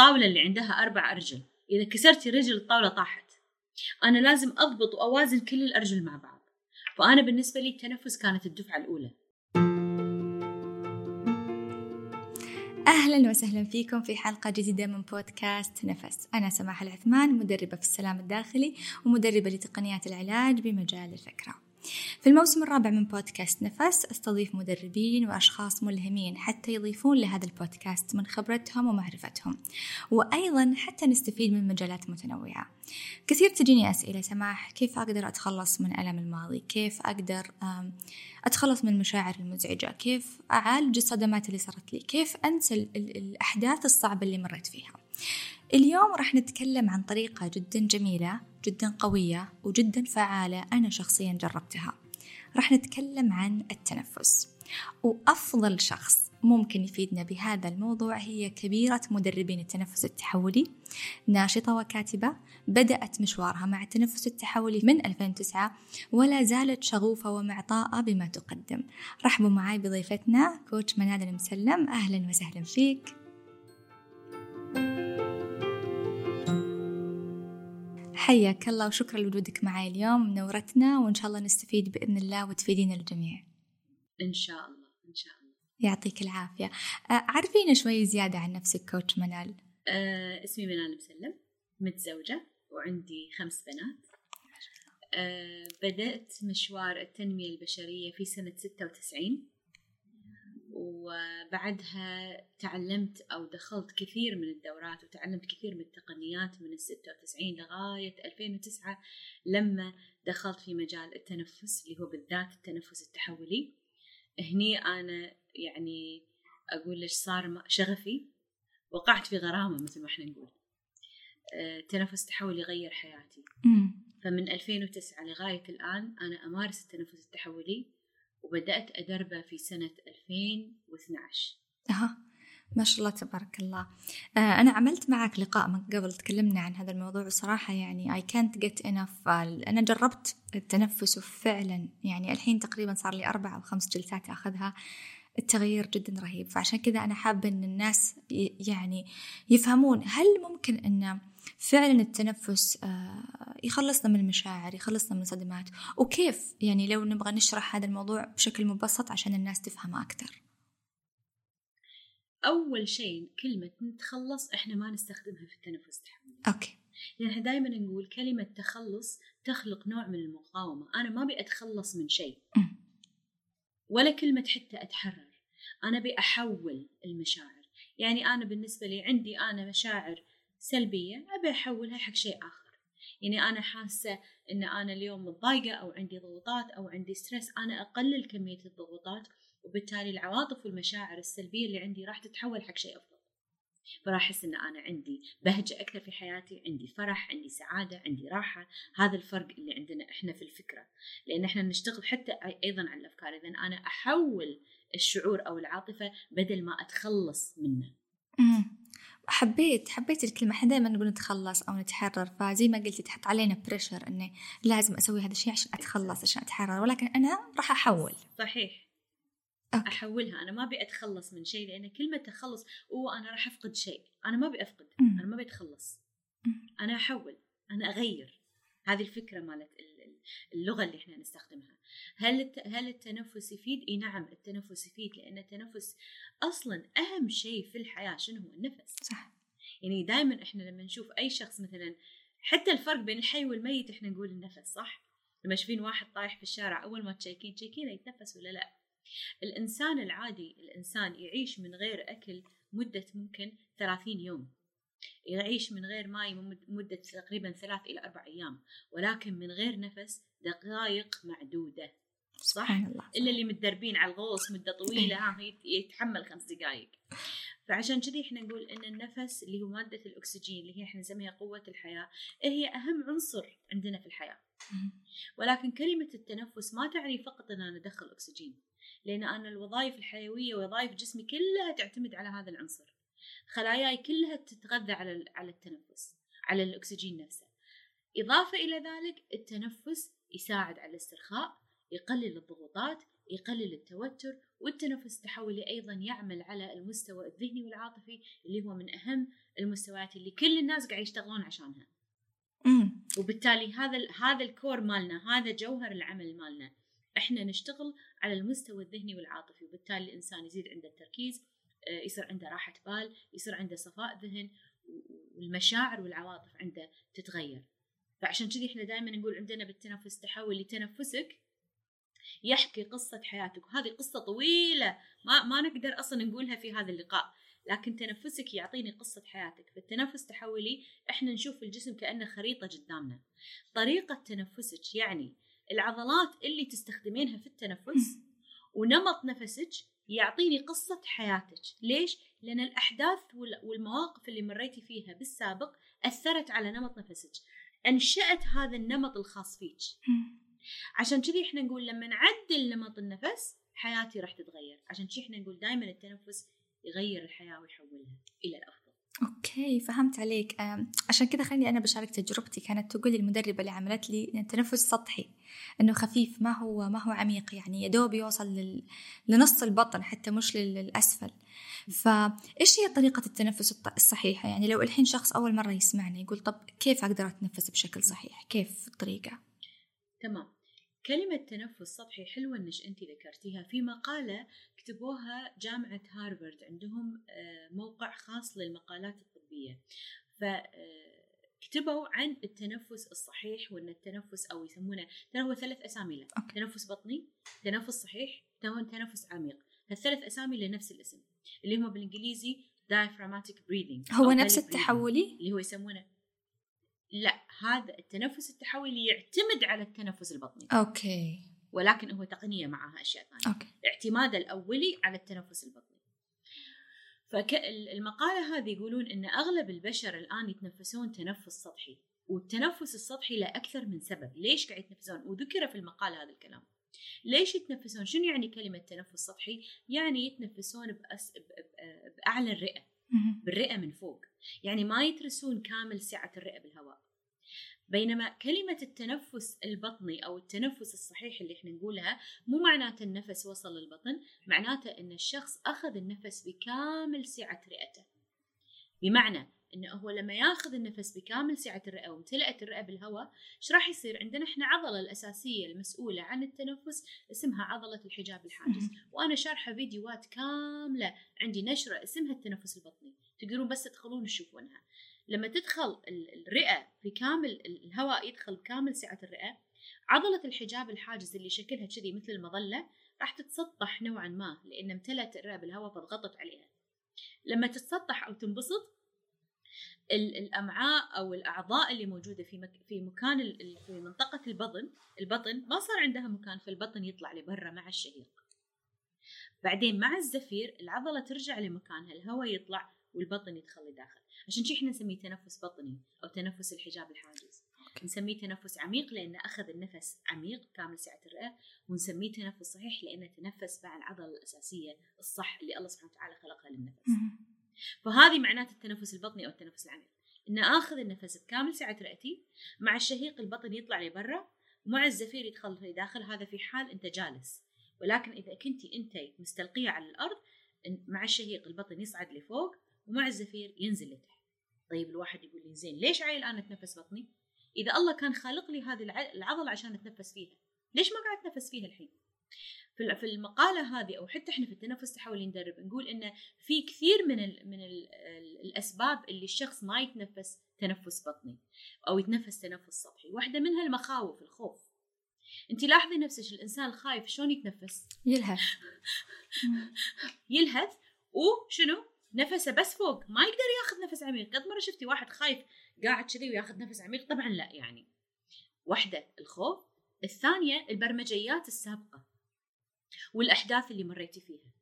الطاولة اللي عندها أربع أرجل. إذا كسرتي رجل الطاولة طاحت. أنا لازم أضبط وأوازن كل الأرجل مع بعض. فأنا بالنسبة لي التنفس كانت الدفعة الأولى. أهلا وسهلا فيكم في حلقة جديدة من بودكاست نفس. أنا سماح العثمان مدربة في السلام الداخلي ومدربة لتقنيات العلاج بمجال الفكرة. في الموسم الرابع من بودكاست نفس أستضيف مدربين وأشخاص ملهمين حتى يضيفون لهذا البودكاست من خبرتهم ومعرفتهم وأيضا حتى نستفيد من مجالات متنوعة. كثير تجيني أسئلة سماح كيف أقدر أتخلص من ألم الماضي؟ كيف أقدر أتخلص من المشاعر المزعجة؟ كيف أعالج الصدمات اللي صارت لي؟ كيف أنسى الأحداث الصعبة اللي مريت فيها؟ اليوم راح نتكلم عن طريقة جدا جميلة جدا قوية وجدا فعالة أنا شخصيا جربتها. راح نتكلم عن التنفس. وأفضل شخص ممكن يفيدنا بهذا الموضوع هي كبيرة مدربين التنفس التحولي ناشطة وكاتبة بدأت مشوارها مع التنفس التحولي من 2009 ولا زالت شغوفة ومعطاءة بما تقدم. رحبوا معي بضيفتنا كوتش منال المسلم أهلا وسهلا فيك. حياك الله وشكرا لوجودك معي اليوم منورتنا وإن شاء الله نستفيد بإذن الله وتفيدين الجميع. إن شاء الله إن شاء الله. يعطيك العافية. آه، عرفينا شوي زيادة عن نفسك كوتش منال. أه اسمي منال مسلم متزوجة وعندي خمس بنات. أه بدأت مشوار التنمية البشرية في سنة 96 وبعدها تعلمت أو دخلت كثير من الدورات وتعلمت كثير من التقنيات من الستة وتسعين لغاية 2009 لما دخلت في مجال التنفس اللي هو بالذات التنفس التحولي. هني أنا يعني أقول لك صار شغفي. وقعت في غرامة مثل ما إحنا نقول. التنفس التحولي غير حياتي. فمن 2009 لغاية الآن أنا أمارس التنفس التحولي. وبدأت أدربه في سنة 2012 أها ما شاء الله تبارك الله. آه أنا عملت معك لقاء من قبل تكلمنا عن هذا الموضوع وصراحة يعني I can't get enough أنا جربت التنفس وفعلا يعني الحين تقريبا صار لي أربع أو خمس جلسات أخذها. التغيير جدا رهيب فعشان كذا أنا حابة أن الناس يعني يفهمون هل ممكن أن فعلا التنفس آه، يخلصنا من المشاعر يخلصنا من الصدمات. وكيف؟ يعني لو نبغى نشرح هذا الموضوع بشكل مبسط عشان الناس تفهم أكثر. أول شيء كلمة نتخلص إحنا ما نستخدمها في التنفس التحملي أوكي. يعني إحنا دائما نقول كلمة تخلص تخلق نوع من المقاومة. أنا ما أبي أتخلص من شيء. ولا كلمة حتى أتحرر. أنا أبي أحول المشاعر. يعني أنا بالنسبة لي عندي أنا مشاعر سلبية أبي أحولها حق شيء آخر. يعني أنا حاسة إن أنا اليوم متضايقة أو عندي ضغوطات أو عندي ستريس أنا أقلل كمية الضغوطات وبالتالي العواطف والمشاعر السلبية اللي عندي راح تتحول حق شيء أفضل. فراح أحس إن أنا عندي بهجة أكثر في حياتي عندي فرح عندي سعادة عندي راحة. هذا الفرق اللي عندنا إحنا في الفكرة. لأن إحنا نشتغل حتى أيضا على الأفكار. إذا أنا أحول الشعور أو العاطفة بدل ما أتخلص منه. حبيت حبيت الكلمة. إحنا دائما نقول نتخلص أو نتحرر فزي ما قلتي تحط علينا pressure إني لازم أسوي هذا الشيء عشان أتخلص عشان أتحرر. ولكن أنا راح أحول. صحيح. okay. أحولها. أنا ما أبي أتخلص من شيء لأن كلمة تخلص هو أنا راح أفقد شيء. أنا ما أبي أفقد. م. أنا ما أبي أتخلص. م. أنا أحول. أنا أغير. هذه الفكرة مالت اللغة اللي إحنا نستخدمها. هل هل التنفس يفيد؟ إي نعم التنفس يفيد لأن التنفس أصلا أهم شيء في الحياة شنو هو؟ النفس. صح. يعني دائما إحنا لما نشوف أي شخص مثلا حتى الفرق بين الحي والميت إحنا نقول النفس صح؟ لما تشوفين واحد طايح في الشارع أول ما تشيكين تشيكين يتنفس ولا لا؟ الإنسان العادي الإنسان يعيش من غير أكل مدة ممكن 30 يوم. يعيش من غير ماء مدة تقريبا ثلاث إلى أربع أيام ولكن من غير نفس دقائق معدودة. صح؟ الله إلا اللي متدربين على الغوص مدة طويلة ها يتحمل خمس دقائق فعشان كذي إحنا نقول إن النفس اللي هو مادة الأكسجين اللي هي إحنا نسميها قوة الحياة هي أهم عنصر عندنا في الحياة. ولكن كلمة التنفس ما تعني فقط إن أنا أدخل أكسجين لأن أنا الوظائف الحيوية وظائف جسمي كلها تعتمد على هذا العنصر. خلاياي كلها تتغذى على على التنفس على الأكسجين نفسه. إضافة إلى ذلك التنفس يساعد على الاسترخاء يقلل الضغوطات يقلل التوتر والتنفس التحولي أيضا يعمل على المستوى الذهني والعاطفي اللي هو من أهم المستويات اللي كل الناس قاعد يشتغلون عشانها. مم. وبالتالي هذا هذا الكور مالنا هذا جوهر العمل مالنا. إحنا نشتغل على المستوى الذهني والعاطفي وبالتالي الإنسان يزيد عنده التركيز يصير عنده راحة بال يصير عنده صفاء ذهن والمشاعر والعواطف عنده تتغير. فعشان كذي إحنا دائما نقول عندنا بالتنفس التحولي تنفسك يحكي قصة حياتك. وهذه قصة طويلة ما, ما نقدر أصلا نقولها في هذا اللقاء. لكن تنفسك يعطيني قصة حياتك. فالتنفس التحولي إحنا نشوف الجسم كأنه خريطة قدامنا. طريقة تنفسك يعني العضلات اللي تستخدمينها في التنفس ونمط نفسك يعطيني قصة حياتك ليش؟ لأن الأحداث وال- والمواقف اللي مريتي فيها بالسابق أثرت على نمط نفسك أنشأت هذا النمط الخاص فيك. عشان كذي إحنا نقول لما نعدل نمط النفس حياتي راح تتغير عشان كذي إحنا نقول دائما التنفس يغير الحياة ويحولها إلى الأفضل أوكي فهمت عليك. عشان كذا خليني أنا بشارك تجربتي. كانت تقول المدربة اللي عملت لي إن التنفس سطحي إنه خفيف ما هو ما هو عميق يعني يا دوب يوصل لل... لنص البطن حتى مش لل- للأسفل. فايش هي طريقة التنفس الصحيحة؟ يعني لو الحين شخص أول مرة يسمعني يقول طب كيف أقدر أتنفس بشكل صحيح؟ كيف الطريقة؟ تمام. كلمة تنفس سطحي حلوة إنك أنت ذكرتيها. في مقالة كتبوها جامعة هارفارد عندهم آه، موقع خاص للمقالات الطبية. فكتبوا عن التنفس الصحيح وإن التنفس أو يسمونه ترى هو ثلاث أسامي له. تنفس بطني تنفس صحيح تنفس عميق. هالثلاث أسامي لنفس الاسم اللي هم بالإنجليزي diaphragmatic breathing هو نفس. التحولي؟ اللي هو يسمونه لا هذا التنفس التحولي يعتمد على التنفس البطني. okay. ولكن هو تقنية معها أشياء ثانية. okay. اعتماده الأولي على التنفس البطني. فالمقاله هذه يقولون إن أغلب البشر الآن يتنفسون تنفس سطحي والتنفس السطحي له أكثر من سبب. ليش قاعد يتنفسون؟ وذكر في المقالة هذا الكلام. ليش يتنفسون؟ شنو يعني كلمة تنفس سطحي؟ يعني يتنفسون بأس... ب... ب... بأعلى الرئة. بالرئة من فوق. يعني ما يترسون كامل سعة الرئة بالهواء. بينما كلمة التنفس البطني أو التنفس الصحيح اللي إحنا نقولها مو معناته النفس وصل للبطن معناته أن الشخص أخذ النفس بكامل سعة رئته. بمعنى أنه هو لما ياخذ النفس بكامل سعة الرئة وامتلأت الرئة بالهواء إيش راح يصير؟ عندنا إحنا عضلة الأساسية المسؤولة عن التنفس اسمها عضلة الحجاب الحاجز. وأنا شارحة فيديوهات كاملة عندي نشرة اسمها التنفس البطني. تقدرون بس تدخلون تشوفونها. لما تدخل ال- الرئة في كامل ال- الهواء يدخل بكامل سعة الرئة عضلة الحجاب الحاجز اللي شكلها كذي مثل المظلة راح تتسطح نوعا ما لأن امتلت الرئة بالهواء فضغطت عليها. لما تتسطح أو تنبسط ال- الأمعاء أو الأعضاء اللي موجودة في مك في مكان ال- في منطقة البطن البطن ما صار عندها مكان فالبطن يطلع لبرا مع الشهيق بعدين مع الزفير العضلة ترجع لمكانها الهواء يطلع والبطن يدخل لداخل. عشان شي إحنا نسميه تنفس بطني أو تنفس الحجاب الحاجز. نسميه تنفس عميق لأنه أخذ النفس عميق كامل سعة الرئة ونسميه تنفس صحيح لأنه تنفس مع العضلة الأساسية الصح اللي الله سبحانه وتعالى خلقها للنفس. فهذه معنات التنفس البطني أو التنفس العميق. ان آخذ النفس بكامل سعة رئتي مع الشهيق البطن يطلع لبرا ومع الزفير يدخل لداخل هذا في حال أنت جالس. ولكن إذا كنتي أنت مستلقية على الأرض إن- مع الشهيق البطن يصعد لفوق ومع الزفير ينزل لتحت. طيب الواحد يقول لي زين ليش عيل أنا أتنفس بطني؟ إذا الله كان خالق لي هذه الع- العضلة عشان أتنفس فيها ليش ما قاعد أتنفس فيها الحين؟ في في المقالة هذه أو حتى إحنا في التنفس التحولي ندرب نقول انه في كثير من ال من ال الأسباب اللي الشخص ما يتنفس تنفس بطني أو يتنفس تنفس سطحي واحدة منها المخاوف الخوف. انت لاحظي نفسك الإنسان الخايف شلون يتنفس؟ يلهث. يلهث. وشنو؟ نفسه بس فوق ما يقدر ياخذ نفس عميق. قد مرة شفتي واحد خايف قاعد كذي وياخذ نفس عميق؟ طبعا لا يعني. واحدة الخوف. الثانية البرمجيات السابقة. والأحداث اللي مريتي فيها.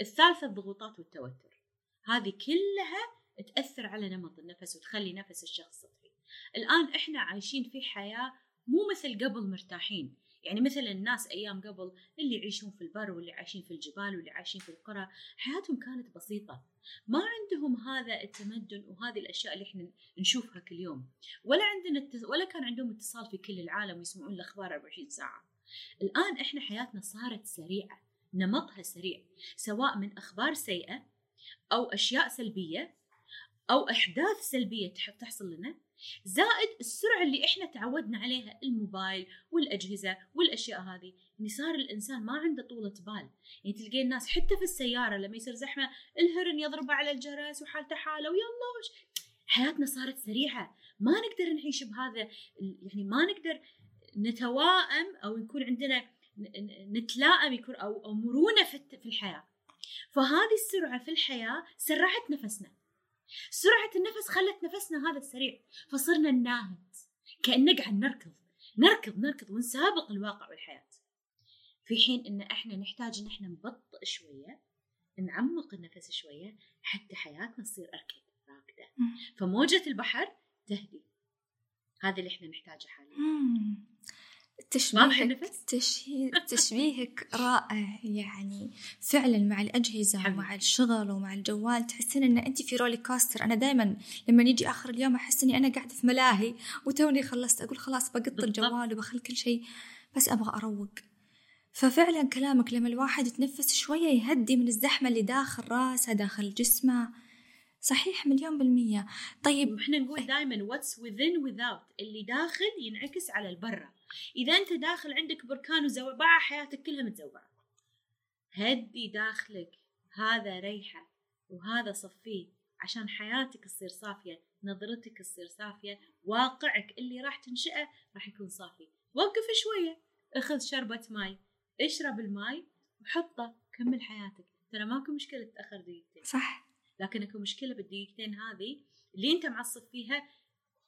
الثالثة الضغوطات والتوتر. هذه كلها تأثر على نمط النفس وتخلي نفس الشخص سطحي. الآن إحنا عايشين في حياة مو مثل قبل مرتاحين. يعني مثل الناس أيام قبل اللي يعيشون في البر واللي عايشين في الجبال واللي عايشين في القرى حياتهم كانت بسيطة. ما عندهم هذا التمدن وهذه الأشياء اللي إحنا نشوفها كل يوم. ولا عندنا. ولا كان عندهم اتصال في كل العالم ويسمعون الأخبار 24 ساعة. الآن إحنا حياتنا صارت سريعة نمطها سريع سواء من أخبار سيئة أو أشياء سلبية أو أحداث سلبية تحصل لنا زائد السرعة اللي إحنا تعودنا عليها الموبايل والأجهزة والأشياء هذه يعني صار الإنسان ما عنده طولة بال. يعني تلقين الناس حتى في السيارة لما يصير زحمة الهرن يضرب على الجرس وحالته حالة ويلا حياتنا صارت سريعة. ما نقدر نعيش بهذا يعني ما نقدر نتوائم أو يكون عندنا نتلائم يكون أو أو مرونة في الحياة. فهذه السرعة في الحياة سرعت نفسنا. سرعة النفس خلت نفسنا هذا السريع. فصرنا نناهد كأن قاعد نركض. نركض نركض ونسابق الواقع والحياة. في حين إن إحنا نحتاج إن إحنا نبطئ شوية نعمق النفس شوية حتى حياتنا تصير اركض راكدة. فموجة البحر تهدي. هذا اللي إحنا نحتاجه حاليا. تشبيهك تشبيه تشبيهك رائع يعني فعلا مع الأجهزة حبيب. ومع الشغل ومع الجوال تحسين أن أنت في roller coaster أنا دائما لما يجي آخر اليوم أحس أني أنا قاعدة في ملاهي وتوني خلصت أقول خلاص بقط الجوال وبخل كل شيء بس أبغى أروق. ففعلا كلامك لما الواحد يتنفس شوية يهدي من الزحمة اللي داخل راسه داخل جسمه صحيح مليون بالمية. طيب إحنا نقول دائما what's within without اللي داخل ينعكس على البرة إذا أنت داخل عندك بركان وزوبعة حياتك كلها متزوبعة. هدي داخلك هذا ريحة وهذا صفيه عشان حياتك تصير صافية نظرتك تصير صافية واقعك اللي راح تنشئه راح يكون صافي. وقف شوية اخذ شربة ماي اشرب الماي وحطه كمل حياتك. ترى ماكو مشكلة تأخر دقيقتين. صح. لكن أكو مشكلة بالدقيقتين هذه اللي أنت معصب فيها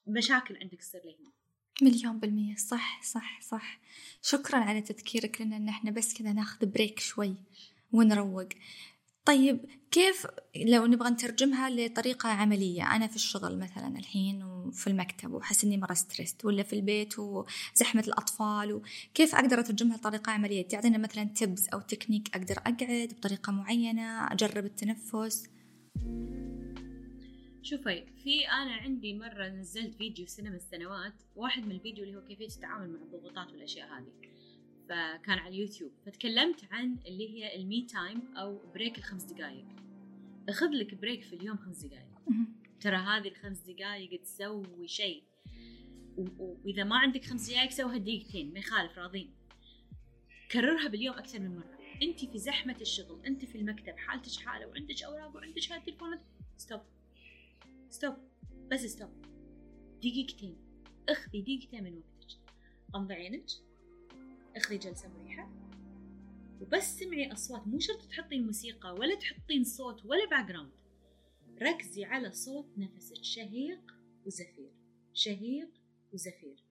مشاكل عندك تصير لهنا. مليون بالمية. صح صح صح. شكرا على تذكيرك لنا إن إحنا بس كذا ناخذ break شوي ونروق. طيب كيف لو نبغى نترجمها لطريقة عملية؟ أنا في الشغل مثلا الحين وفي المكتب وحس إني مرة stressed ولا في البيت وزحمة الأطفال وكيف أقدر أترجمها لطريقة عملية؟ تعطينا مثلا tips أو تكنيك أقدر أقعد بطريقة معينة أجرب التنفس. شوفي في أنا عندي مرة نزلت فيديو سنه من السنوات واحد من الفيديو اللي هو كيفية التعامل مع الضغوطات والأشياء هذه. فكان على اليوتيوب فتكلمت عن اللي هي ال me time أو break الخمس دقائق أخذ لك break في اليوم خمس دقائق ترى هذه الخمس دقائق تسوي شيء. وإذا ما عندك خمس دقائق سوها دقيقتين ما يخالف راضين. كررها باليوم أكثر من مرة. انت في زحمة الشغل انت في المكتب حالتك حالة وعندك أوراق وعندك هاي التليفونات. stop stop بس stop دقيقتين. اخذي دقيقتين من وقتك. غمضي عينك. اخذي جلسة مريحة. وبس سمعي أصوات. مو شرط تحطين موسيقى ولا تحطين صوت ولا background ركزي على صوت نفسك. شهيق وزفير. شهيق وزفير.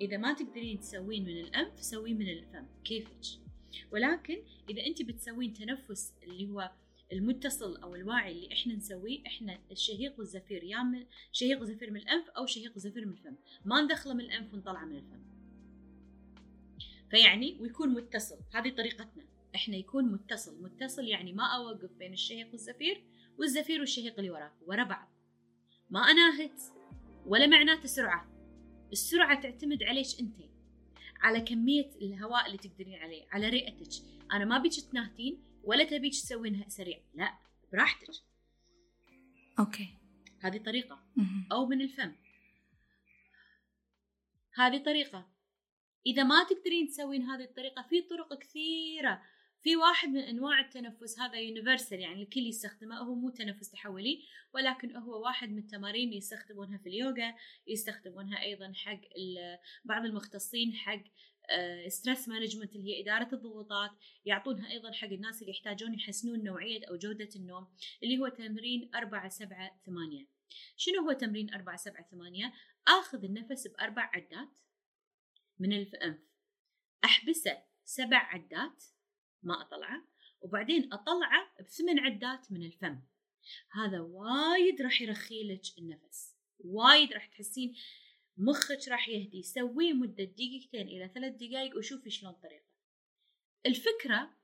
إذا ما تقدرين تسوين من الأنف سويه من الفم. كيفك؟ ولكن إذا أنت بتسوين تنفس اللي هو المتصل أو الواعي اللي إحنا نسويه إحنا الشهيق والزفير يا من شهيق وزفير من الأنف أو شهيق وزفير من الفم. ما ندخله من الأنف ونطلعه من الفم. فيعني ويكون متصل. هذه طريقتنا. إحنا يكون متصل. متصل يعني ما أوقف بين الشهيق والزفير والزفير والشهيق اللي وراه ورا بعض. ما أناهت ولا معناته سرعة. السرعة تعتمد عليك أنت. على كمية الهواء اللي تقدرين عليه على رئتك. أنا ما بيك تناهتين ولا تبيك تسوينها سريع. لا براحتك. okay. هذه طريقة. أو من الفم. هذه طريقة. إذا ما تقدرين تسوين هذه الطريقة في طرق كثيرة. في واحد من أنواع التنفس هذا universal يعني الكل يستخدمه هو مو تنفس تحولي ولكن هو واحد من التمارين يستخدمونها في اليوغا يستخدمونها أيضا حق بعض المختصين حق stress آه، management اللي هي إدارة الضغوطات يعطونها أيضا حق الناس اللي يحتاجون يحسنون نوعية أو جودة النوم اللي هو تمرين 4 7 8 شنو هو تمرين 4 7 8 آخذ النفس بأربع عدات من الانف أحبسه سبع عدات ما أطلعه وبعدين أطلعه بثمان عدات من الفم. هذا وايد راح يرخي لك النفس. وايد راح تحسين مخك راح يهدي. سويه مدة دقيقتين إلى ثلاث دقائق وشوفي شلون طريقة. الفكرة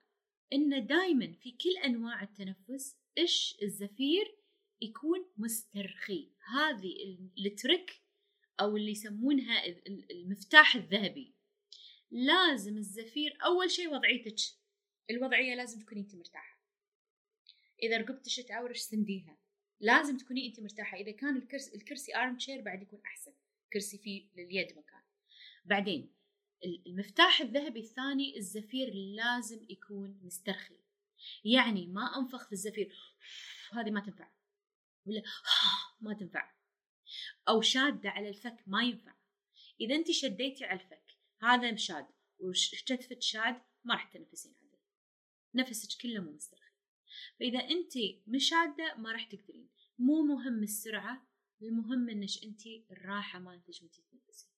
إن دايما في كل أنواع التنفس إيش الزفير يكون مسترخي. هذه الترك أو اللي يسمونها المفتاح الذهبي. لازم الزفير أول شيء وضعيتك الوضعية لازم تكوني أنت مرتاحة. إذا رقبتش تعورش سنديها لازم تكوني أنت مرتاحة. إذا كان الكرسي الكرسي أرم تشير بعد يكون أحسن. كرسي فيه لليد مكان. بعدين المفتاح الذهبي الثاني الزفير لازم يكون مسترخي. يعني ما أنفخ في الزفير هذه ما تنفع. ولا ما تنفع. أو شادة على الفك ما ينفع. إذا أنت شديتي على الفك هذا شاد وكتفك شاد ما راح تنفسين. نفسك كله مو مسترخي. فإذا أنت مش شاده ما راح تقدرين. مو مهم السرعة المهم إنك أنت الراحة مالتك وأنت تنفسين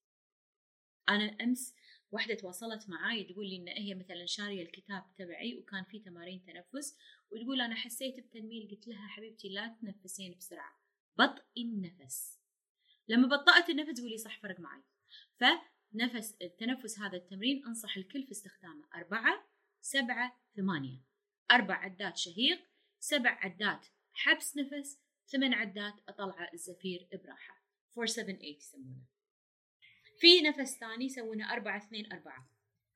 أنا أمس واحدة تواصلت معاي تقول لي إن هي مثلا شارية الكتاب تبعي وكان في تمارين تنفس وتقول أنا حسيت بتنميل قلت لها حبيبتي لا تنفسين بسرعة. بطئي النفس. لما بطأت النفس تقولي صح فرق معي فنفس التنفس هذا التمرين أنصح الكل في استخدامه. أربعة سبعة ثمانية. أربع عدات شهيق سبع عدات حبس نفس ثمان عدات أطلع الزفير براحة. 478 يسمونه. في نفس ثاني يسوونه أربعة اثنين أربعة.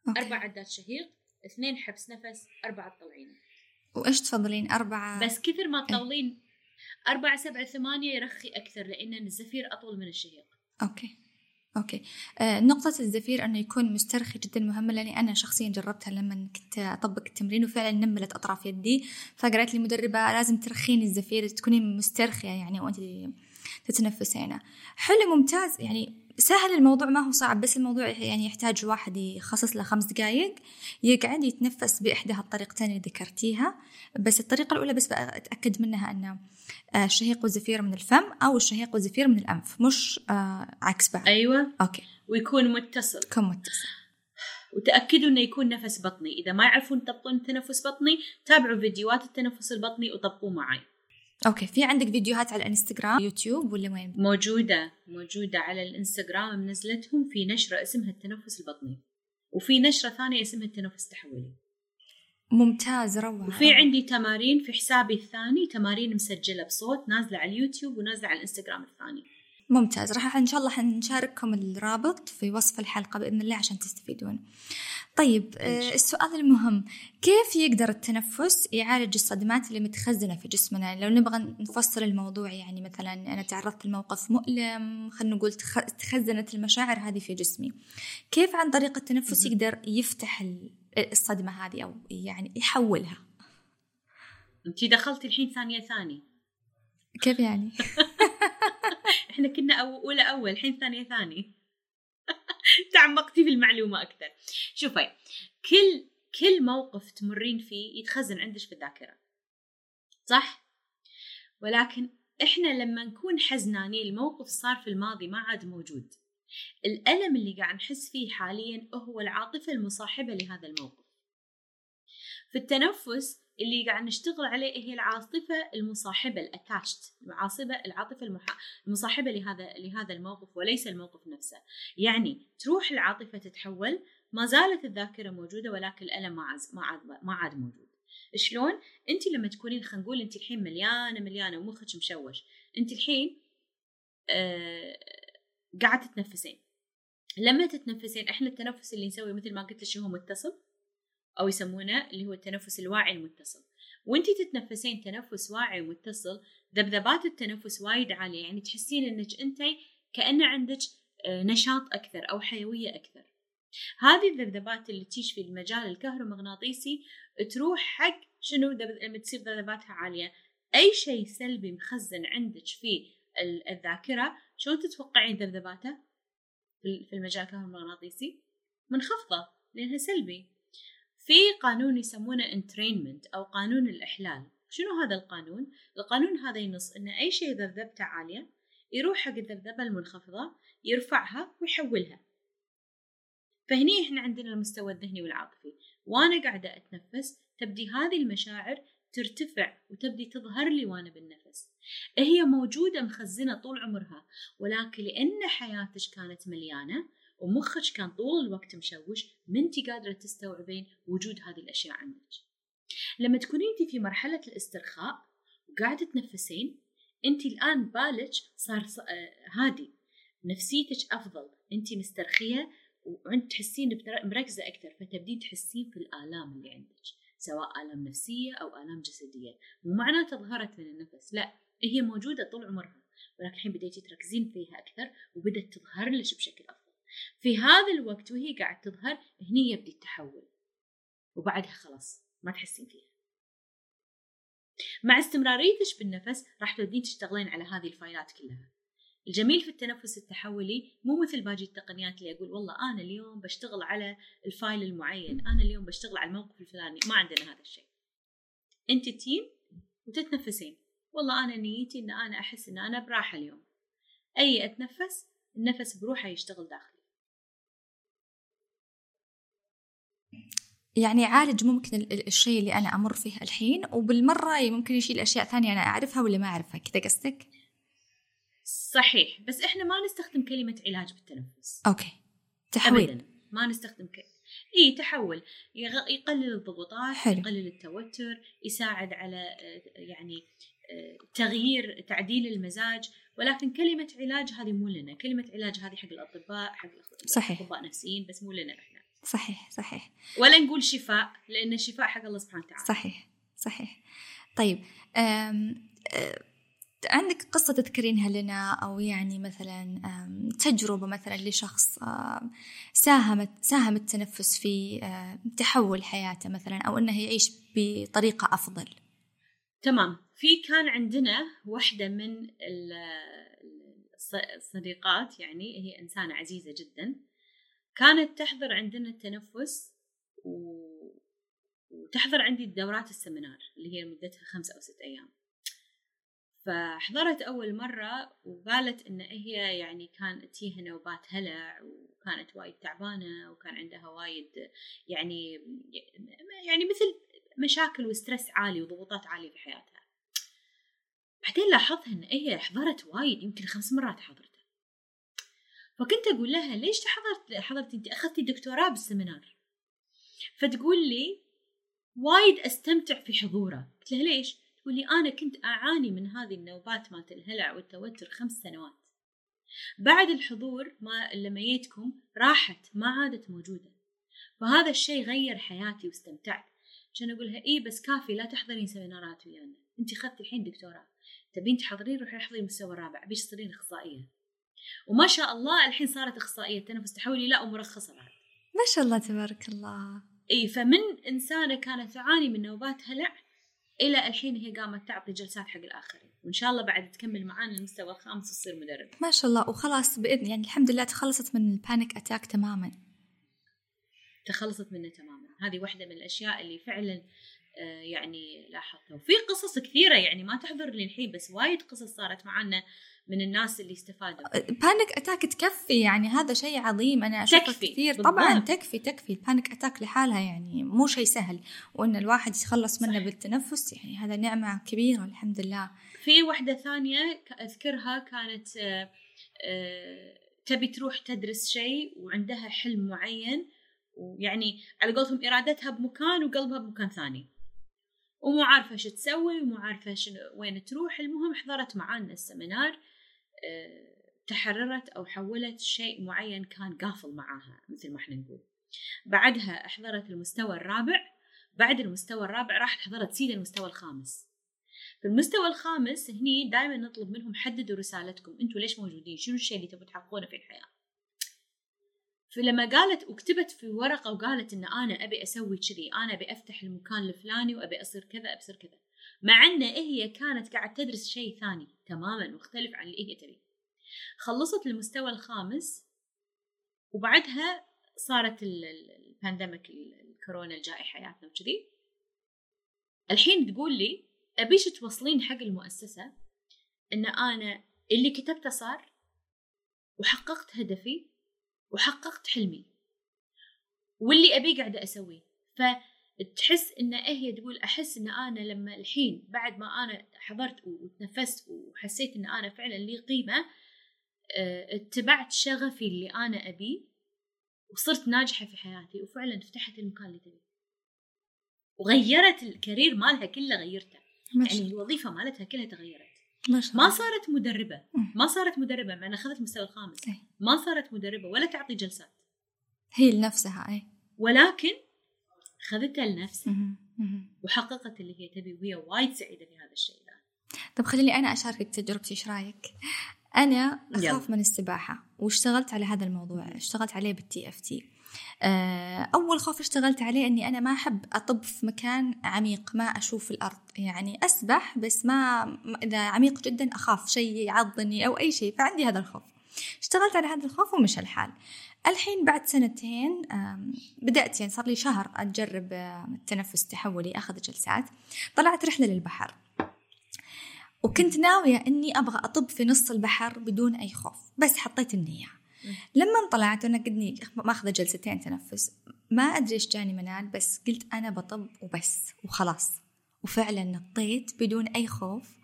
okay. أربع عدات شهيق اثنين حبس نفس أربعة تطلعين. وإيش تفضلين؟ أربعة بس كثر ما تطولين أربعة سبعة ثمانية يرخي أكثر لأن الزفير أطول من الشهيق. okay. okay. آه نقطة الزفير أنه يكون مسترخي جدا مهمة لأني أنا شخصيا جربتها لما كنت أطبق التمرين وفعلا نملت أطراف يدي. فقالت لي مدربة لازم ترخين الزفير تكونين مسترخية يعني وانت تتنفسينه حلو ممتاز. يعني سهل الموضوع ما هو صعب بس الموضوع يعني يحتاج الواحد يخصص له خمس دقايق يقعد يتنفس بإحدى هالطريقتين اللي ذكرتيها. بس الطريقة الأولى بس أتأكد منها أنه آه، الشهيق والزفير من الفم أو الشهيق والزفير من الأنف مش آه، عكس بعض. أيوة. أوكي. ويكون متصل. يكون متصل. وتأكدوا إنه يكون نفس بطني. إذا ما يعرفون تطبقون تنفس بطني تابعوا فيديوهات التنفس البطني وطبقوه معي okay في عندك فيديوهات على الإنستغرام يوتيوب ولا وين؟ موجودة موجودة على الإنستغرام منزلتهم في نشرة اسمها التنفس البطني وفي نشرة ثانية اسمها التنفس التحولي. ممتاز روعة. وفي عندي تمارين في حسابي الثاني تمارين مسجلة بصوت نازلة على اليوتيوب ونازلة على الإنستغرام الثاني. ممتاز. راح إن شاء الله حنشارككم الرابط في وصف الحلقة بإذن الله عشان تستفيدون. طيب آه، السؤال المهم كيف يقدر التنفس يعالج الصدمات اللي متخزنة في جسمنا؟ لو نبغى نفصل الموضوع يعني مثلا أنا تعرضت لموقف مؤلم خلينا نقول تخزنت المشاعر هذه في جسمي. كيف عن طريق التنفس يقدر يفتح الصدمة هذه أو يعني يحولها؟ انت دخلتي الحين ثانية ثاني كيف يعني؟ إحنا كنا أولى أول الحين ثانية ثاني تعمقتي في المعلومة أكثر. شوفي كل كل موقف تمرين فيه يتخزن عندك في الذاكرة. صح؟ ولكن إحنا لما نكون حزنانين الموقف صار في الماضي ما عاد موجود. الألم اللي قاعد نحس فيه حاليا هو العاطفة المصاحبة لهذا الموقف. في التنفس اللي قاعد نشتغل عليه هي العاطفه المصاحبة الاتاتشت العاصفة العاطفة المح... المصاحبة لهذا لهذا الموقف وليس الموقف نفسه. يعني تروح العاطفة تتحول ما زالت الذاكرة موجودة ولكن الألم ما ما عاد ما عاد موجود. شلون؟ أنت لما تكونين خلينا نقول أنت الحين مليانة مليانة ومخك مشوش أنت الحين آه قاعدة تتنفسين. لما تتنفسين إحنا التنفس اللي نسويه مثل ما قلت لك هو متصل. أو يسمونه اللي هو التنفس الواعي المتصل. وإنتي تتنفسين تنفس واعي ومتصل ذبذبات التنفس وايد عالية. يعني تحسين إنك انت كأن عندك آه، نشاط أكثر أو حيوية أكثر. هذه الذبذبات اللي تيجي في المجال الكهرومغناطيسي تروح حق شنو؟ لما تصير ذبذباتها عالية. أي شيء سلبي مخزن عندك في الذاكرة شلون تتوقعين ذبذباته في المجال الكهرومغناطيسي؟ منخفضة لأنها سلبي. في قانون يسمونه انترينمنت أو قانون الإحلال. شنو هذا القانون؟ القانون هذا ينص أن أي شيء ذبذبته عالية يروح حق الذبذبة المنخفضة يرفعها ويحولها. فهني إحنا عندنا المستوى الذهني والعاطفي. وأنا قاعدة أتنفس تبدي هذه المشاعر ترتفع وتبدي تظهر لي وأنا بالنفس. هي موجودة مخزنة طول عمرها ولكن لأن حياتك كانت مليانة ومخك كان طول الوقت مشوش ما انت قادرة تستوعبين وجود هذه الأشياء عندك. لما تكونين انت في مرحلة الاسترخاء وقاعدة تنفسين انت الآن بالك صار آه، هادي. نفسيتك أفضل. انت مسترخية وانت تحسين مركزة أكثر فتبدين تحسين في الآلام اللي عندك سواء آلام نفسية أو آلام جسدية. مو معناته ظهرت من النفس لا هي موجودة طول عمرها ولكن الحين بديتي تركزين فيها أكثر وبدت تظهر لك بشكل أفضل. في هذا الوقت وهي قاعد تظهر هني يبدي التحول. وبعدها خلاص ما تحسين فيها. مع استمراريتك بالنفس راح تبدين تشتغلين على هذه الفايلات كلها. الجميل في التنفس التحولي مو مثل باقي التقنيات اللي أقول والله أنا اليوم بشتغل على الفايل المعين أنا اليوم بشتغل على الموقف الفلاني. ما عندنا هذا الشيء. أنت تيين وتتنفسين. والله أنا نيتي إن أنا أحس إن أنا براحة اليوم. أي أتنفس النفس بروحه يشتغل داخلي. يعني يعالج ممكن الشيء اللي أنا أمر فيه الحين وبالمرة ممكن يشيل أشياء ثانية أنا أعرفها ولا ما أعرفها. كذا قصدك؟ صحيح بس إحنا ما نستخدم كلمة علاج بالتنفس. okay. تحويل. أبداً. ما نستخدم ك... إي تحول. يغ... يقلل الضغوطات حلو. يقلل التوتر يساعد على آه، يعني آه، تغيير تعديل المزاج. ولكن كلمة علاج هذه مو لنا. كلمة علاج هذه حق الأطباء حق صحيح. أطباء نفسيين بس مو لنا إحنا. صحيح صحيح. ولا نقول شفاء لأن الشفاء حق الله سبحانه وتعالى. صحيح صحيح. طيب أم أه عندك قصة تذكرينها لنا؟ أو يعني مثلا أم، تجربة مثلا لشخص أم، ساهمت ساهم التنفس في أم، تحول حياته مثلا أو أنه يعيش بطريقة أفضل. تمام. في كان عندنا واحدة من ال- الص- الصديقات يعني هي إنسانة عزيزة جدا. كانت تحضر عندنا التنفس و... وتحضر عندي دورات السمينار اللي هي مدتها خمس أو ست أيام. فحضرت أول مرة وقالت إن هي يعني كان تيها نوبات هلع وكانت وايد تعبانة وكان عندها وايد يعني يعني مثل مشاكل وستريس عالي وضغوطات عالية في حياتها. بعدين لاحظت إن هي حضرت وايد يمكن خمس مرات حضرتها فكنت أقول لها ليش حضرت حضرتي أنت؟ أخذتي دكتوراه بالسمينار فتقول لي وايد أستمتع في حضوره قلت لها ليش؟ تقول لي أنا كنت أعاني من هذه النوبات مالت الهلع والتوتر خمس سنوات. بعد الحضور ما لما جيتكم راحت ما عادت موجودة. فهذا الشيء غير حياتي واستمتعت. عشان اقولها اي بس كافي لا تحضرين سيمينارات ويانا. أنت اخذتي الحين دكتوراه. تبين تحضرين روحي احضري المستوى الرابع بحيث تصيرين أخصائية. وما شاء الله الحين صارت إخصائية تنفس تحولي لا ومرخصه بعد. ما شاء الله تبارك الله. إي فمن إنسانة كانت تعاني من نوبات هلع إلى الحين هي قامت تعطي جلسات حق الآخرين. وإن شاء الله بعد تكمل معانا المستوى الخامس وتصير مدربه ما شاء الله وخلاص بإذن يعني الحمد لله تخلصت من ال panic attack تماما. تخلصت منه تماما. هذه واحدة من الأشياء اللي فعلا يعني لاحظتها وفي قصص كثيرة يعني ما تحضر لي الحين بس وايد قصص صارت معنا من الناس اللي استفادوا. panic attack تكفي يعني هذا شيء عظيم. أنا أشوفه كثير. بالضبط. طبعا تكفي تكفي. ال panic attack لحالها يعني مو شيء سهل. وإن الواحد يتخلص منه. بالتنفس يعني هذا نعمة كبيرة الحمد لله. في واحدة ثانية ك- أذكرها كانت آه، آه، تبي تروح تدرس شيء وعندها حلم معين ويعني على قولتهم إرادتها بمكان وقلبها بمكان ثاني. ومو عارفة شو تسوي ومو عارفة شنو وين تروح. المهم حضرت معانا السمينار آه، تحررت أو حولت شيء معين كان قافل معاها مثل ما إحنا نقول. بعدها أحضرت المستوى الرابع. بعد المستوى الرابع راحت حضرت سيدا المستوى الخامس. في المستوى الخامس هني دائما نطلب منهم حددوا رسالتكم. أنتم ليش موجودين؟ شنو الشيء اللي تبون تحققونه في الحياة؟ فلما قالت وكتبت في ورقة وقالت إن أنا أبي أسوي كذي أنا أبي أفتح المكان الفلاني وأبي أصير كذا أبي أصير كذا. مع إن هي كانت قاعد تدرس شيء ثاني تماما مختلف عن اللي هي تبي. خلصت المستوى الخامس وبعدها صارت ال- ال- البانديميك ال- الكورونا الجائحة حياتنا وكذي. الحين تقول لي ابيش توصلين حق المؤسسة؟ إن أنا اللي كتبته صار وحققت هدفي وحققت حلمي. واللي ابيه قاعدة أسويه. فتحس إن هي تقول أحس إن أنا لما الحين بعد ما أنا حضرت وتنفست وحسيت إن أنا فعلا لي قيمة آه، اتبعت شغفي اللي أنا أبيه وصرت ناجحة في حياتي وفعلا فتحت المكان اللي تبيه. وغيرت الكارير مالها كله غيرته. يعني شاء الوظيفة مالتها كلها تغيرت. ما شاء ما صارت مدربة. ما صارت مدربة مع انها أخذت المستوى الخامس إيه. ما صارت مدربة ولا تعطي جلسات هي لنفسها اي ولكن اخذتها لنفسها. وحققت اللي هي تبي وهي وايد سعيدة في هذا الشيء ذا طب خليني أنا أشاركك تجربتي إيش رأيك؟ أنا أخاف يلا. من السباحة واشتغلت على هذا الموضوع اشتغلت عليه بالتي اف تي أول خوف اشتغلت عليه إني أنا ما أحب أطب في مكان عميق ما أشوف الأرض. يعني أسبح بس ما إذا عميق جدا أخاف شيء يعضني أو أي شيء فعندي هذا الخوف. اشتغلت على هذا الخوف ومشى الحال الحين بعد سنتين بدأت يعني صار لي شهر أجرب التنفس التحولي أخذ جلسات. طلعت رحلة للبحر. وكنت ناوية إني أبغى أطب في نص البحر بدون أي خوف بس حطيت النية. لما طلعت وأنا قدني ماخذة جلستين تنفس. ما أدري إيش جاني منال بس قلت أنا بطب وبس وخلاص. وفعلا نطيت بدون أي خوف.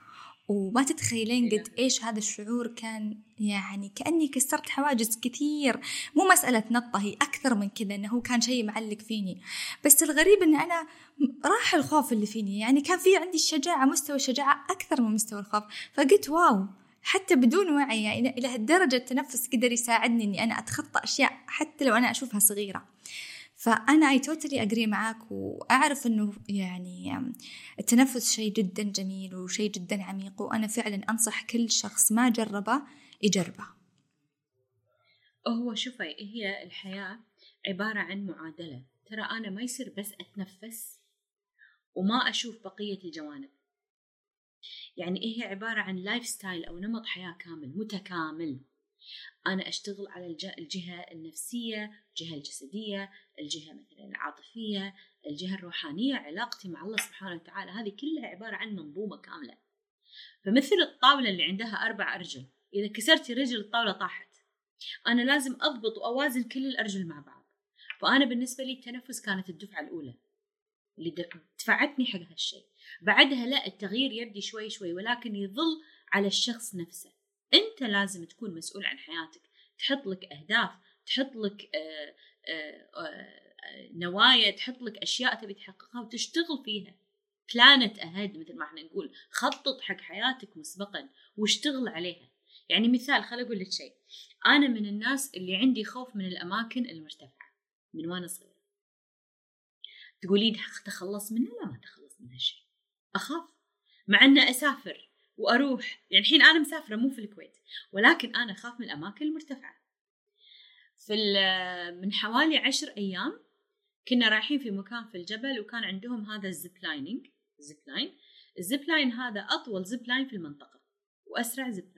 وما تتخيلين قد إيش هذا الشعور كان يعني كأني كسرت حواجز كثير. مو مسألة نطة هي أكثر من كذا إنه هو كان شيء معلق فيني. بس الغريب إن أنا راح الخوف اللي فيني. يعني كان في عندي الشجاعة مستوى الشجاعة أكثر من مستوى الخوف. فقلت واو حتى بدون وعي يعني إلى هالدرجة التنفس قدر يساعدني إني أنا أتخطى أشياء حتى لو أنا أشوفها صغيرة. فأنا أي توتالي أجري معاك وأعرف إنه يعني التنفس شيء جدا جميل وشيء جدا عميق وأنا فعلا أنصح كل شخص ما جربه يجربه. هو شوفي هي الحياة عبارة عن معادلة. ترى أنا ما يصير بس أتنفس وما أشوف بقية الجوانب. يعني هي عبارة عن lifestyle أو نمط حياة كامل متكامل. أنا أشتغل على الج- الجهة النفسية الجهة الجسدية الجهة مثلا العاطفية الجهة الروحانية علاقتي مع الله سبحانه وتعالى. هذه كلها عبارة عن منظومة كاملة. فمثل الطاولة اللي عندها أربع أرجل إذا كسرتي رجل الطاولة طاحت. أنا لازم أضبط وأوازن كل الأرجل مع بعض. فأنا بالنسبة لي التنفس كانت الدفعة الأولى. اللي دفعتني حق هالشيء بعدها لا التغيير يبدي شوي شوي ولكن يظل على الشخص نفسه. أنت لازم تكون مسؤول عن حياتك. تحط لك أهداف تحط لك آه، آه، آه، نوايا تحط لك أشياء تبي تحققها وتشتغل فيها. بلانت أهد مثل ما إحنا نقول. خطط حق حياتك مسبقا واشتغل عليها. يعني مثال خل أقول لك شيء. أنا من الناس اللي عندي خوف من الأماكن المرتفعة من وأنا صغيرة. تقولين تخلص منها؟ لا ما تخلص من هالشيء أخاف. مع أن أسافر وأروح. يعني الحين أنا مسافرة مو في الكويت ولكن أنا أخاف من الأماكن المرتفعة. في من حوالي عشر أيام كنا رايحين في مكان في الجبل وكان عندهم هذا ال zip lining zip line. ال zip line هذا أطول zip line في المنطقة وأسرع zip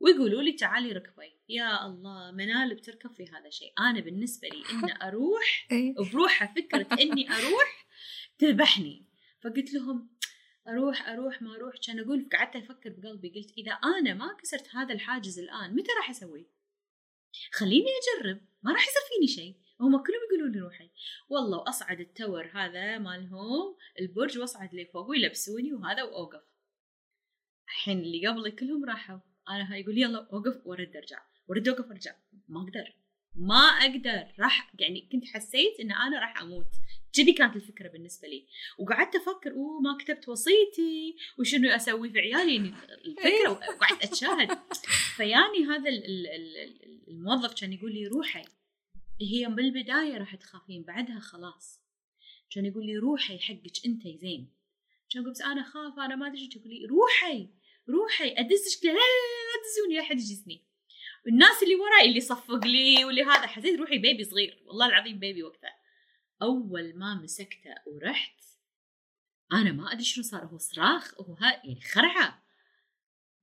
ويقولوا لي تعالي ركبي. يا الله منال بتركب في هذا الشيء أنا بالنسبة لي إن أروح إيه؟ بروحها فكرة إني أروح تذبحني. فقلت لهم أروح أروح ما أروح. كان أقول قعدت أفكر بقلبي. قلت إذا أنا ما كسرت هذا الحاجز الآن متى راح أسوي؟ خليني أجرب. ما راح يصير فيني شيء. هم كلهم يقولون لي روحي. والله وأصعد التور هذا مالهم البرج وأصعد لفوق ويلبسوني وهذا وأوقف. الحين اللي قبلي كلهم راحوا. أنا هاي يقول يلا أوقف وأرد أرجع وأرد أوقف أرجع ما أقدر. ما أقدر. راح يعني كنت حسيت إن أنا راح أموت. كذي كانت الفكرة بالنسبة لي. وقعدت أفكر أوه ما كتبت وصيتي. وشنو أسوي في عيالي؟ يعني الفكرة وقعدت أتشاهد. فياني هذا ال- ال- ال- ال- الموظف كان يقول لي روحي. هي بالبداية راح تخافين بعدها خلاص. كان يقول لي روحي حقك أنت زين. كان قلت أنا خاف أنا ما أدري تقول لي روحي! روحي ادزك لا لا لا تدزوني لا أحد يجزني والناس اللي وراي اللي صفق لي واللي هذا حسيت روحي بيبي صغير. والله العظيم بيبي وقتها. أول ما مسكته ورحت أنا ما أدري شنو صار هو صراخ هو يعني خرعة.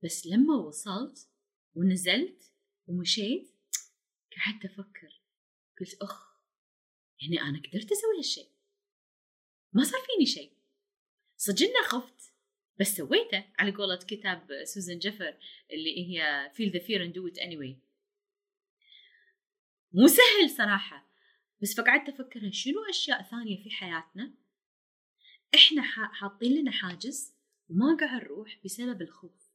بس لما وصلت ونزلت ومشيت قعدت أفكر. قلت أخ يعني أنا قدرت أسوي هالشيء ما صار فيني شيء صدقنا خفت. بس سويته على قولة كتاب سوزان جفر اللي هي feel the fear and do it anyway. مو سهل صراحة بس فقعدت أفكر شنو أشياء ثانية في حياتنا؟ إحنا حاطين لنا حاجز وما قاعد نروح بسبب الخوف.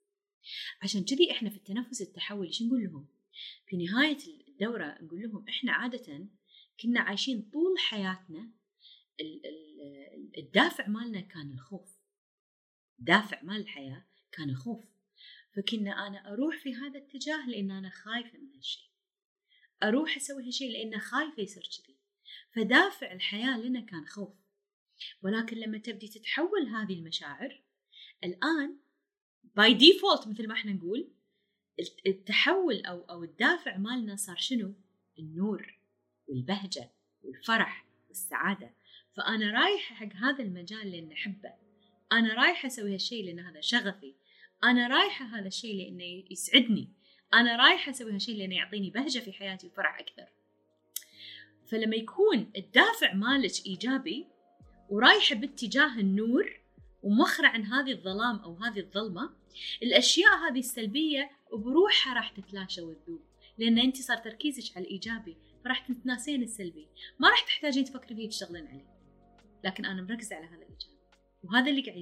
عشان كذي إحنا في التنفس التحولي شو نقول لهم؟ في نهاية الدورة نقول لهم إحنا عادة كنا عايشين طول حياتنا ال- ال- الدافع مالنا كان الخوف. دافع مال الحياة كان خوف فكنا أنا أروح في هذا الاتجاه لأن أنا خايفة من هالشيء أروح أسوي هالشيء لأن خايفة يصير كذي. فدافع الحياة لنا كان خوف. ولكن لما تبدي تتحول هذه المشاعر الآن by default مثل ما إحنا نقول التحول أو أو الدافع مالنا صار شنو؟ النور والبهجة والفرح والسعادة. فأنا رايحة حق هذا المجال لأن أحبه. أنا رايحة أسوي هالشيء لأن هذا شغفي. أنا رايحة هذا الشيء لأنه يسعدني. أنا رايحة أسوي هالشيء لأنه يعطيني بهجة في حياتي وفرح أكثر. فلما يكون الدافع مالك إيجابي ورايحة باتجاه النور ومخرة عن هذه الظلام أو هذه الظلمة الأشياء هذه السلبية بروحها راح تتلاشى وتذوب. لأن أنت صار تركيزك على الإيجابي فراح تتناسين السلبي. ما راح تحتاجين تفكرين فيه تشتغلين عليه لكن أنا مركزة على هذا الإيجابي. وهذا اللي قاعد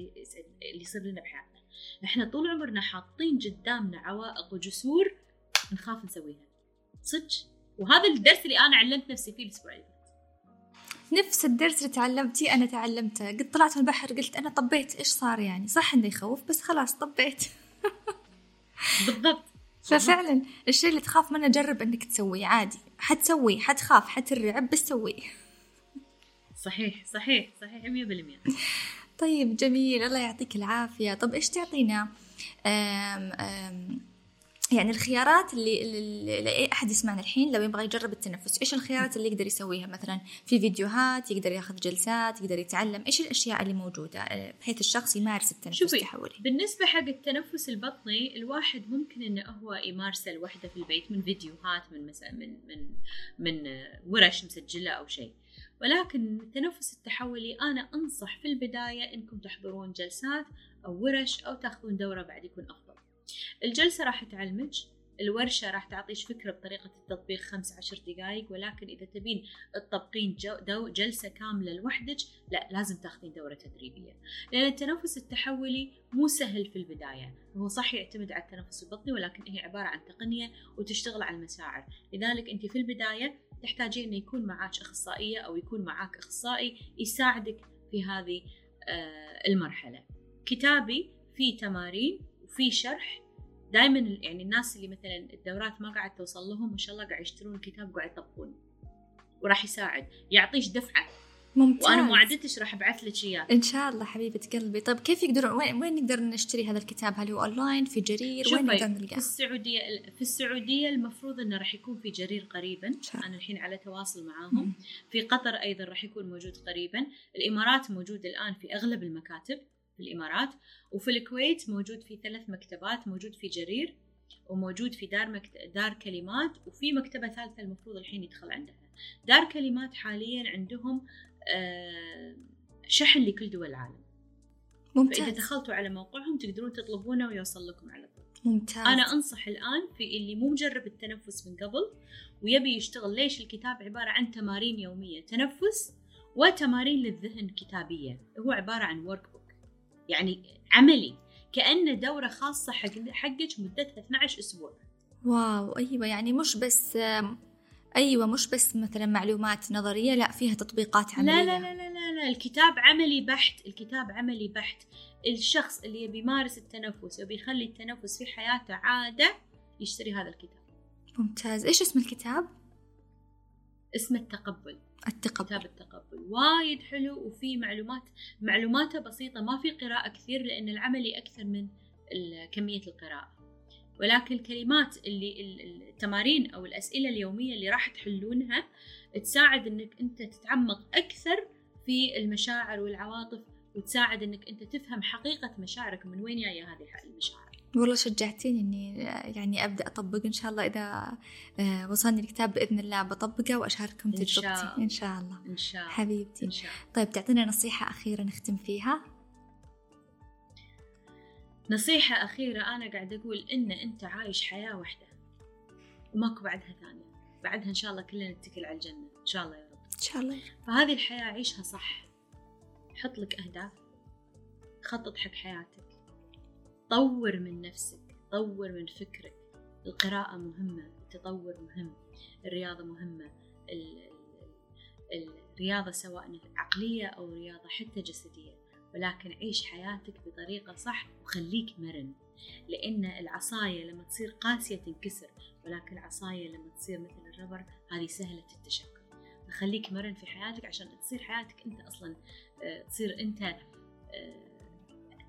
اللي يصير لنا بحياتنا. إحنا طول عمرنا حاطين قدامنا عوائق وجسور نخاف نسويها. صدق؟ وهذا الدرس اللي أنا علمت نفسي فيه الأسبوع اللي نفس الدرس اللي تعلمتيه أنا تعلمته. قد طلعت من البحر قلت أنا طبيت إيش صار يعني؟ صح إنه يخوف بس خلاص طبيت. بالضبط. ففعلا الشيء اللي تخاف منه جرب إنك تسويه عادي. حتسويه حتخاف حترعب بس سويه. صحيح صحيح صحيح 100% طيب جميل. الله يعطيك العافية. طب إيش تعطينا؟ أم أم يعني الخيارات اللي, اللي لأي أحد يسمعنا الحين لو يبغى يجرب التنفس إيش الخيارات اللي يقدر يسويها؟ مثلا في فيديوهات يقدر يأخذ جلسات يقدر يتعلم إيش الأشياء اللي موجودة؟ بحيث الشخص يمارس التنفس شوفي التحولي بالنسبة حق التنفس البطني الواحد ممكن إنه هو يمارسه لوحده في البيت من فيديوهات من مثلا من من من ورش مسجلة أو شيء. ولكن التنفس التحولي أنا أنصح في البداية إنكم تحضرون جلسات أو ورش أو تأخذون دورة بعد يكون أفضل. الجلسة راح تعلمك الورشة راح تعطيش فكرة بطريقة التطبيق خمس عشر دقايق ولكن إذا تبين تطبقين جلسة كاملة لوحدك لا لازم تاخذين دورة تدريبية. لأن التنفس التحولي مو سهل في البداية. هو صح يعتمد على التنفس البطني ولكن هي عبارة عن تقنية وتشتغل على المشاعر لذلك أنت في البداية تحتاجين أن يكون معك أخصائية أو يكون معك أخصائي يساعدك في هذه المرحلة. كتابي فيه تمارين وفي شرح دائما يعني الناس اللي مثلا الدورات ما قاعد توصل لهم ما شاء الله قاعد يشترون الكتاب وقاعد يطبقون وراح يساعد يعطيش دفعة. ممتاز. وأنا ما عدتش راح أبعث لك إياه. إن شاء الله حبيبة قلبي. طيب كيف يقدرون؟ وين وين نقدر نشتري هذا الكتاب؟ هل هو أونلاين في جرير؟ وين نقدر نلقاه؟ في السعوديه في السعودية المفروض إنه راح يكون في جرير قريبا. أنا الحين على تواصل معاهم. في قطر أيضا راح يكون موجود قريبا. الإمارات موجود الآن في أغلب المكاتب. في الإمارات وفي الكويت موجود في ثلاث مكتبات موجود في جرير وموجود في دار مكت... دار كلمات وفي مكتبة ثالثة المفروض الحين يدخل عندها. دار كلمات حاليا عندهم شحن لكل دول العالم. ممتاز. فإذا دخلتوا على موقعهم تقدرون تطلبونه ويوصل لكم على طول. ممتاز. أنا أنصح الآن في اللي مو مجرب التنفس من قبل ويبي يشتغل ليش الكتاب عبارة عن تمارين يومية تنفس وتمارين للذهن كتابية. هو عبارة عن ورك يعني عملي كأنه دورة خاصة حق حقك مدتها 12 أسبوع واو أيوة يعني مش بس أيوة مش بس مثلا معلومات نظرية لا فيها تطبيقات عملية لا لا لا لا, لا, لا. الكتاب عملي بحت الكتاب عملي بحت الشخص اللي يبي يمارس التنفس يبي يخلي التنفس في حياته عادة يشتري هذا الكتاب ممتاز إيش اسم الكتاب؟ اسمه التقبل التقبل. كتاب التقبل. وايد حلو وفي معلومات معلوماته بسيطة ما في قراءة كثير لأن العملي أكثر من كمية القراءة. ولكن الكلمات اللي التمارين أو الأسئلة اليومية اللي راح تحلونها تساعد أنك أنت تتعمق أكثر في المشاعر والعواطف وتساعد أنك أنت تفهم حقيقة مشاعرك من وين جاية هذه المشاعر. والله شجعتيني إني يعني أبدأ أطبق إن شاء الله إذا وصلني الكتاب بإذن الله بطبقه وأشارككم تجربتي. إن شاء الله. إن شاء الله. حبيبتي. إن شاء الله. طيب تعطينا نصيحة أخيرة نختم فيها؟ نصيحة أخيرة أنا قاعد أقول إن أنت عايش حياة واحدة. وماكو بعدها ثانية. بعدها إن شاء الله كلنا نتكل على الجنة. إن شاء الله يا رب. إن شاء الله. فهذه الحياة عيشها صح. حط لك أهداف. خطط حق حياتك. طور من نفسك طور من فكرك. القراءة مهمة التطور مهم الرياضة مهمة ال- ال- الرياضة سواء عقلية أو رياضة حتى جسدية. ولكن عيش حياتك بطريقة صح وخليك مرن. لأن العصاية لما تصير قاسية تنكسر ولكن العصاية لما تصير مثل الربر هذه سهلة التشكل. خليك مرن في حياتك عشان تصير حياتك أنت أصلا آه، تصير أنت آه،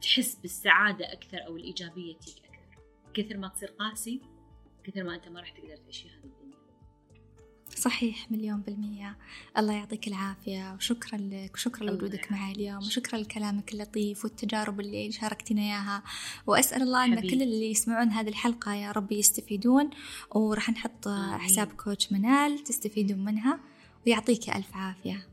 تحس بالسعادة أكثر أو الإيجابية تجيك أكثر. كثر ما تصير قاسي كثر ما أنت ما راح تقدر تعيش في هذه الدنيا. صحيح مليون بالمية. الله يعطيك العافية وشكرا لك وشكرا لوجودك معي اليوم وشكرا لكلامك اللطيف والتجارب اللي شاركتنا إياها. وأسأل الله أن كل اللي يسمعون هذه الحلقة يا رب يستفيدون وراح نحط حساب coach منال تستفيدون منها ويعطيك ألف عافية.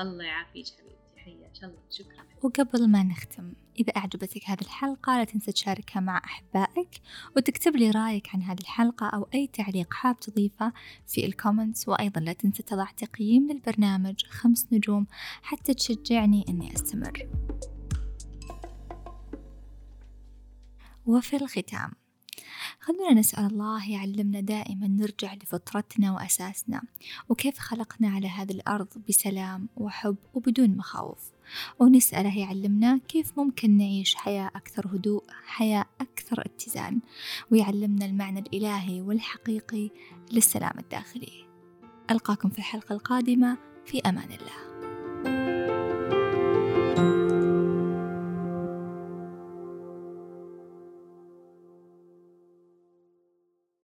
الله يعافيك. حبيبتي حياك الله شكرا. وقبل ما نختم إذا أعجبتك هذه الحلقة لا تنسى تشاركها مع أحبائك وتكتب لي رأيك عن هذه الحلقة أو أي تعليق حاب تضيفه في ال comments وأيضا لا تنسى تضع تقييم للبرنامج خمس نجوم حتى تشجعني أني أستمر. وفي الختام خلونا نسأل الله يعلمنا دائما نرجع لفطرتنا وأساسنا وكيف خلقنا على هذه الأرض بسلام وحب وبدون مخاوف. ونسأله يعلمنا كيف ممكن نعيش حياة أكثر هدوء حياة أكثر اتزان ويعلمنا المعنى الإلهي والحقيقي للسلام الداخلي. ألقاكم في الحلقة القادمة في أمان الله.